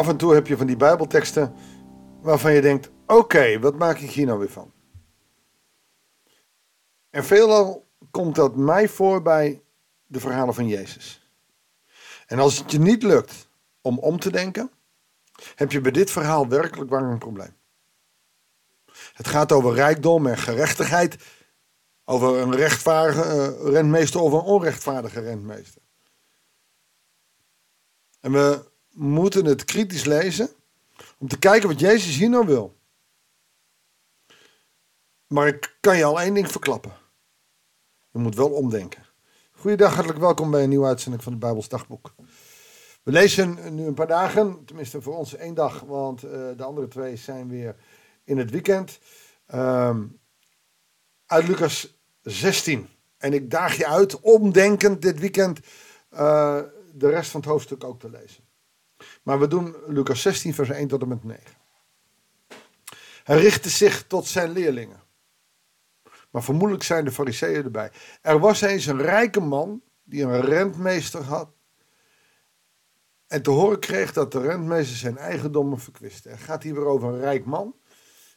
af en toe heb je van die Bijbelteksten waarvan je denkt: oké, wat maak ik hier nou weer van? En veelal komt dat mij voor bij de verhalen van Jezus. En als het je niet lukt om om te denken, heb je bij dit verhaal werkelijk waar een probleem. Het gaat over rijkdom en gerechtigheid, over een rechtvaardige uh, rentmeester of een onrechtvaardige rentmeester. En we moeten het kritisch lezen om te kijken wat Jezus hier nou wil. Maar ik kan je al één ding verklappen. Je moet wel omdenken. Goeiedag, hartelijk welkom bij een nieuwe uitzending van het Bijbels Dagboek. We lezen nu een paar dagen, tenminste voor ons één dag, want uh, de andere twee zijn weer in het weekend. Um, uit Lucas 16. En ik daag je uit, omdenkend dit weekend, uh, de rest van het hoofdstuk ook te lezen. Maar we doen Lucas 16, vers 1 tot en met 9. Hij richtte zich tot zijn leerlingen. Maar vermoedelijk zijn de fariseeën erbij. Er was eens een rijke man die een rentmeester had. En te horen kreeg dat de rentmeester zijn eigendommen verkwiste. Er gaat hier weer over een rijk man.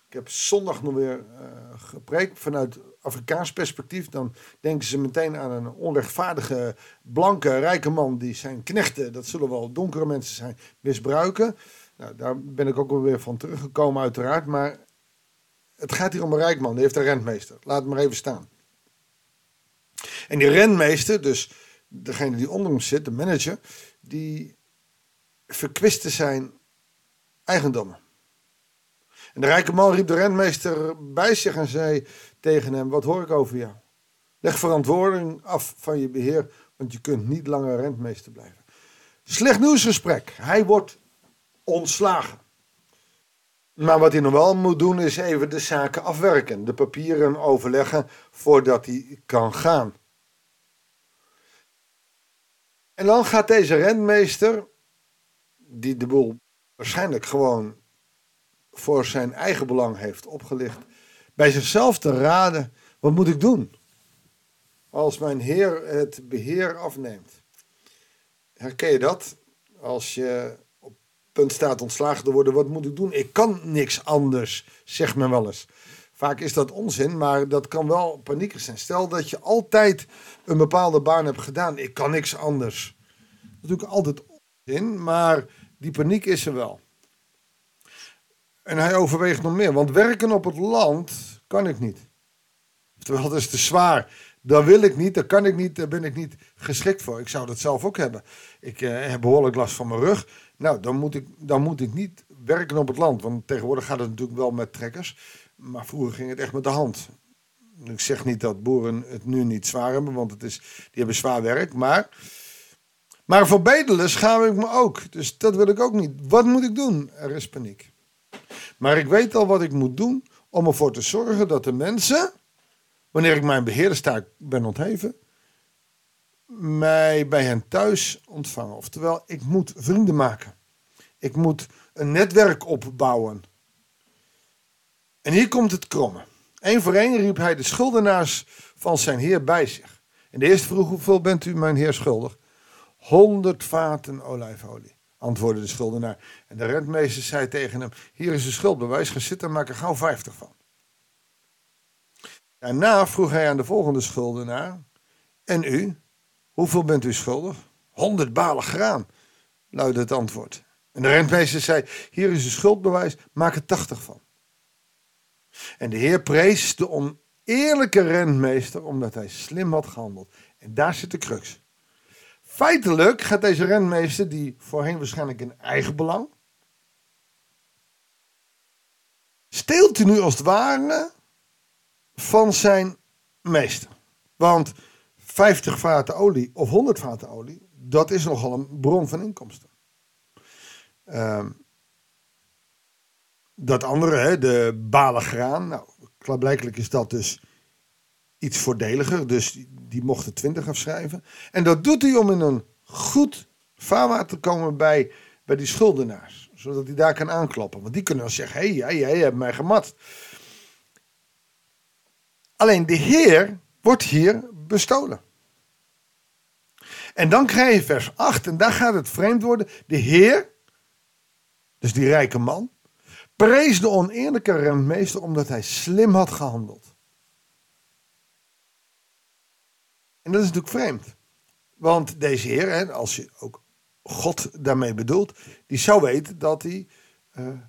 Ik heb zondag nog weer uh, gepreekt vanuit Afrikaans perspectief. Dan denken ze meteen aan een onrechtvaardige, blanke, rijke man die zijn knechten, dat zullen wel donkere mensen zijn, misbruiken. Nou, daar ben ik ook wel weer van teruggekomen, uiteraard. Maar het gaat hier om een rijk man, die heeft een rentmeester. Laat het maar even staan. En die rentmeester, dus degene die onder hem zit, de manager, die verkwiste zijn eigendommen. En de rijke man riep de rentmeester bij zich en zei tegen hem: Wat hoor ik over jou? Leg verantwoording af van je beheer, want je kunt niet langer rentmeester blijven. Slecht nieuwsgesprek. Hij wordt ontslagen. Maar wat hij nog wel moet doen, is even de zaken afwerken. De papieren overleggen voordat hij kan gaan. En dan gaat deze rentmeester, die de boel waarschijnlijk gewoon voor zijn eigen belang heeft opgelicht, bij zichzelf te raden: wat moet ik doen als mijn Heer het beheer afneemt? Herken je dat? Als je op punt staat ontslagen te worden, wat moet ik doen? Ik kan niks anders, zegt men wel eens. Vaak is dat onzin, maar dat kan wel paniekerig zijn. Stel dat je altijd een bepaalde baan hebt gedaan. Ik kan niks anders. Dat natuurlijk altijd onzin, maar die paniek is er wel. En hij overweegt nog meer, want werken op het land kan ik niet. Terwijl dat is te zwaar. Dat wil ik niet, dat kan ik niet, daar ben ik niet geschikt voor. Ik zou dat zelf ook hebben. Ik uh, heb behoorlijk last van mijn rug. Nou, dan moet, ik, dan moet ik niet werken op het land. Want tegenwoordig gaat het natuurlijk wel met trekkers. Maar vroeger ging het echt met de hand. Ik zeg niet dat boeren het nu niet zwaar hebben, want het is, die hebben zwaar werk. Maar, maar voor bedelen schaam ik me ook. Dus dat wil ik ook niet. Wat moet ik doen? Er is paniek. Maar ik weet al wat ik moet doen om ervoor te zorgen dat de mensen, wanneer ik mijn beheerderstaak ben ontheven, mij bij hen thuis ontvangen. Oftewel, ik moet vrienden maken. Ik moet een netwerk opbouwen. En hier komt het kromme. Eén voor één riep hij de schuldenaars van zijn heer bij zich. En de eerste vroeg, hoeveel bent u mijn heer schuldig? Honderd vaten olijfolie antwoordde de schuldenaar. En de rentmeester zei tegen hem: Hier is een schuldbewijs, ga zitten en maak er gauw vijftig van. Daarna vroeg hij aan de volgende schuldenaar: En u, hoeveel bent u schuldig? Honderd balen graan, luidde het antwoord. En de rentmeester zei: Hier is een schuldbewijs, maak er tachtig van. En de heer prees de oneerlijke rentmeester omdat hij slim had gehandeld. En daar zit de crux. Feitelijk gaat deze renmeester, die voorheen waarschijnlijk in eigen belang, steelt hij nu als het ware van zijn meester. Want 50 vaten olie of 100 vaten olie, dat is nogal een bron van inkomsten. Uh, dat andere, hè, de balen graan, nou, klaarblijkelijk is dat dus iets voordeliger. Dus die mochten 20 afschrijven. En dat doet hij om in een goed vaarwater te komen bij, bij die schuldenaars. Zodat hij daar kan aankloppen. Want die kunnen dan zeggen: hé, hey, jij, jij hebt mij gemat. Alleen de Heer wordt hier bestolen. En dan krijg je vers 8, en daar gaat het vreemd worden. De Heer dus die rijke man, prees de oneerlijke rentmeester omdat hij slim had gehandeld. En dat is natuurlijk vreemd. Want deze heer, hè, als je ook God daarmee bedoelt, die zou weten dat hij uh,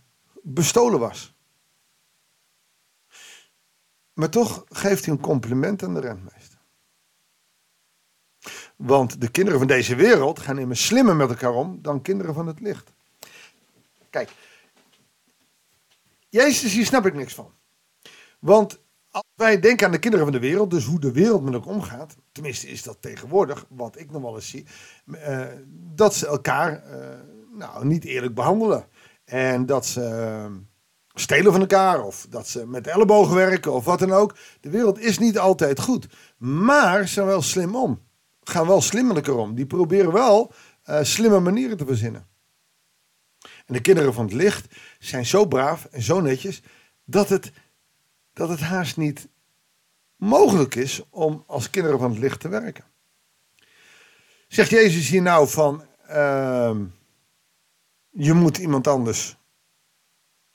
bestolen was. Maar toch geeft hij een compliment aan de rentmeester. Want de kinderen van deze wereld gaan immers slimmer met elkaar om dan kinderen van het licht. Kijk, Jezus, hier snap ik niks van. Want als wij denken aan de kinderen van de wereld, dus hoe de wereld met elkaar omgaat, tenminste is dat tegenwoordig, wat ik nog wel eens zie, uh, dat ze elkaar uh, nou, niet eerlijk behandelen. En dat ze uh, stelen van elkaar, of dat ze met ellebogen werken, of wat dan ook. De wereld is niet altijd goed. Maar ze zijn wel slim om. Gaan wel slimmelijker om. Die proberen wel slimme manieren te verzinnen. En de kinderen van het licht zijn zo braaf en zo netjes dat het, dat het haast niet mogelijk is om als kinderen van het licht te werken. Zegt Jezus hier nou van, uh, je moet iemand anders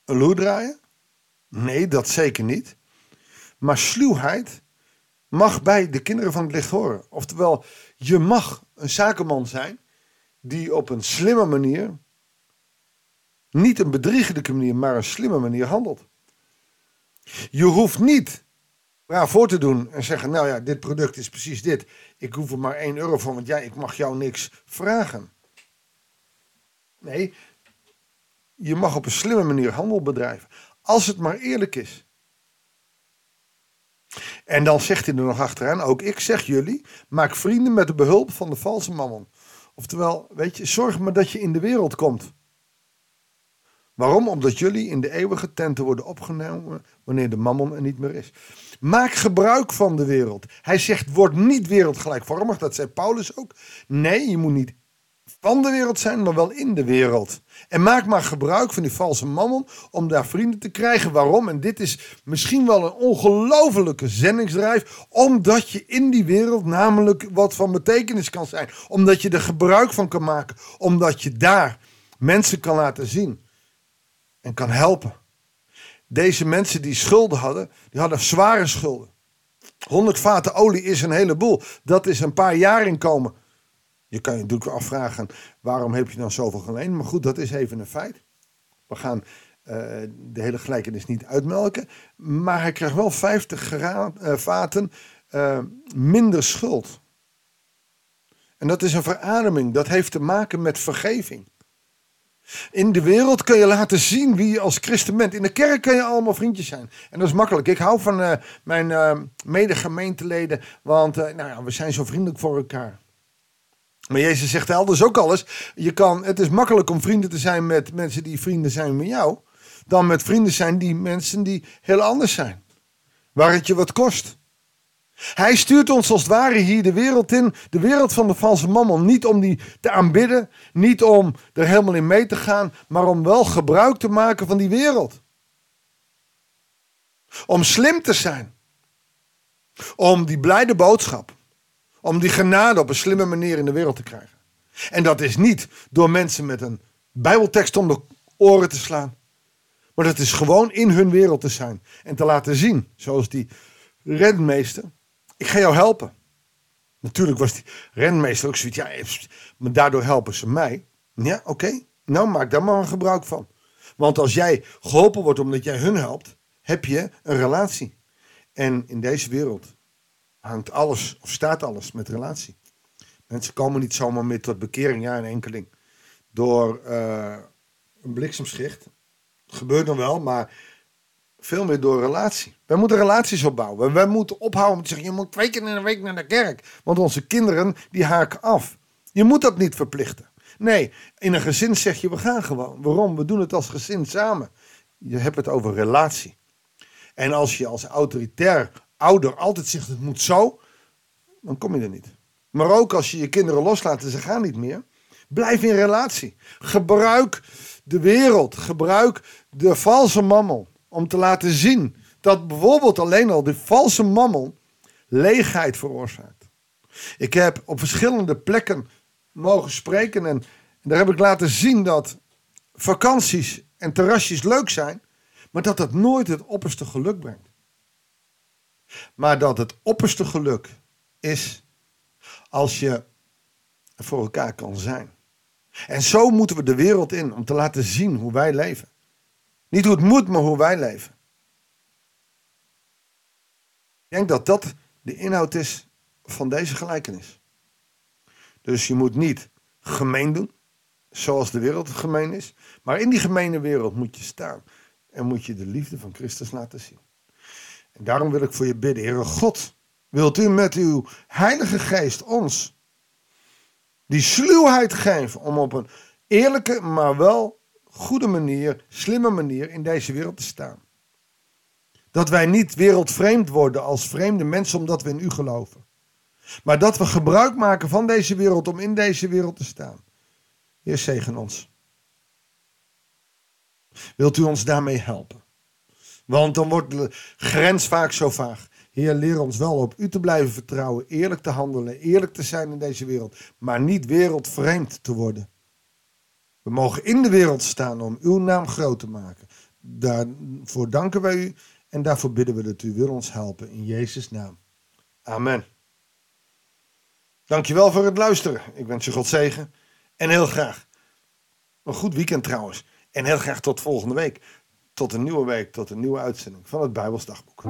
een loer draaien? Nee, dat zeker niet. Maar sluwheid mag bij de kinderen van het licht horen. Oftewel, je mag een zakenman zijn die op een slimme manier niet een bedriegelijke manier, maar een slimme manier handelt. Je hoeft niet braaf voor te doen en zeggen: Nou ja, dit product is precies dit. Ik hoef er maar 1 euro van, want jij, ik mag jou niks vragen. Nee, je mag op een slimme manier handel bedrijven. Als het maar eerlijk is. En dan zegt hij er nog achteraan: Ook ik zeg jullie, maak vrienden met de behulp van de valse mammon. Oftewel, weet je, zorg maar dat je in de wereld komt. Waarom? Omdat jullie in de eeuwige tenten worden opgenomen wanneer de mammon er niet meer is. Maak gebruik van de wereld. Hij zegt, word niet wereldgelijkvormig. Dat zei Paulus ook. Nee, je moet niet van de wereld zijn, maar wel in de wereld. En maak maar gebruik van die valse mammon om daar vrienden te krijgen. Waarom? En dit is misschien wel een ongelofelijke zendingsdrijf. Omdat je in die wereld namelijk wat van betekenis kan zijn. Omdat je er gebruik van kan maken. Omdat je daar mensen kan laten zien en kan helpen. Deze mensen die schulden hadden, die hadden zware schulden. 100 vaten olie is een heleboel. Dat is een paar jaar inkomen. Je kan je natuurlijk afvragen, waarom heb je dan zoveel geleend? Maar goed, dat is even een feit. We gaan uh, de hele gelijkenis niet uitmelken. Maar hij krijgt wel 50 uh, vaten uh, minder schuld. En dat is een verademing. Dat heeft te maken met vergeving. In de wereld kun je laten zien wie je als christen bent. In de kerk kun je allemaal vriendjes zijn. En dat is makkelijk. Ik hou van uh, mijn uh, medegemeenteleden, want uh, nou ja, we zijn zo vriendelijk voor elkaar. Maar Jezus zegt elders ook alles. Je kan, het is makkelijk om vrienden te zijn met mensen die vrienden zijn met jou, dan met vrienden zijn die mensen die heel anders zijn. Waar het je wat kost. Hij stuurt ons als het ware hier de wereld in, de wereld van de valse mammon. Niet om die te aanbidden, niet om er helemaal in mee te gaan, maar om wel gebruik te maken van die wereld. Om slim te zijn. Om die blijde boodschap, om die genade op een slimme manier in de wereld te krijgen. En dat is niet door mensen met een Bijbeltekst om de oren te slaan. Maar dat is gewoon in hun wereld te zijn. En te laten zien, zoals die redmeester ik ga jou helpen. Natuurlijk was die renmeester ook zoiets. Ja, maar daardoor helpen ze mij. Ja, oké. Nou, maak daar maar gebruik van. Want als jij geholpen wordt omdat jij hun helpt, heb je een relatie. En in deze wereld hangt alles, of staat alles met relatie. Mensen komen niet zomaar meer tot bekering, ja, een enkeling. Door uh, een bliksemschicht. Gebeurt dan wel, maar veel meer door relatie. Wij moeten relaties opbouwen. Wij moeten ophouden te zeggen: je moet twee keer in de week naar de kerk. Want onze kinderen die haken af. Je moet dat niet verplichten. Nee, in een gezin zeg je: we gaan gewoon. Waarom? We doen het als gezin samen. Je hebt het over relatie. En als je als autoritair ouder altijd zegt: het moet zo, dan kom je er niet. Maar ook als je je kinderen loslaat en ze gaan niet meer, blijf in relatie. Gebruik de wereld. Gebruik de valse mammel om te laten zien dat bijvoorbeeld alleen al de valse mammel leegheid veroorzaakt. Ik heb op verschillende plekken mogen spreken en daar heb ik laten zien dat vakanties en terrasjes leuk zijn, maar dat het nooit het opperste geluk brengt. Maar dat het opperste geluk is als je voor elkaar kan zijn. En zo moeten we de wereld in om te laten zien hoe wij leven. Niet hoe het moet, maar hoe wij leven. Ik denk dat dat de inhoud is van deze gelijkenis. Dus je moet niet gemeen doen, zoals de wereld gemeen is. Maar in die gemene wereld moet je staan. En moet je de liefde van Christus laten zien. En daarom wil ik voor je bidden, Heere God. Wilt u met uw Heilige Geest ons die sluwheid geven om op een eerlijke, maar wel goede manier, slimme manier in deze wereld te staan. Dat wij niet wereldvreemd worden als vreemde mensen omdat we in u geloven. Maar dat we gebruik maken van deze wereld om in deze wereld te staan. Heer, zegen ons. Wilt u ons daarmee helpen? Want dan wordt de grens vaak zo vaag. Heer, leer ons wel op u te blijven vertrouwen, eerlijk te handelen, eerlijk te zijn in deze wereld, maar niet wereldvreemd te worden. We mogen in de wereld staan om uw naam groot te maken. Daarvoor danken wij u en daarvoor bidden we dat u wil ons helpen in Jezus' naam. Amen. Dankjewel voor het luisteren. Ik wens je God zegen en heel graag een goed weekend trouwens. En heel graag tot volgende week. Tot een nieuwe week, tot een nieuwe uitzending van het Bijbelsdagboek.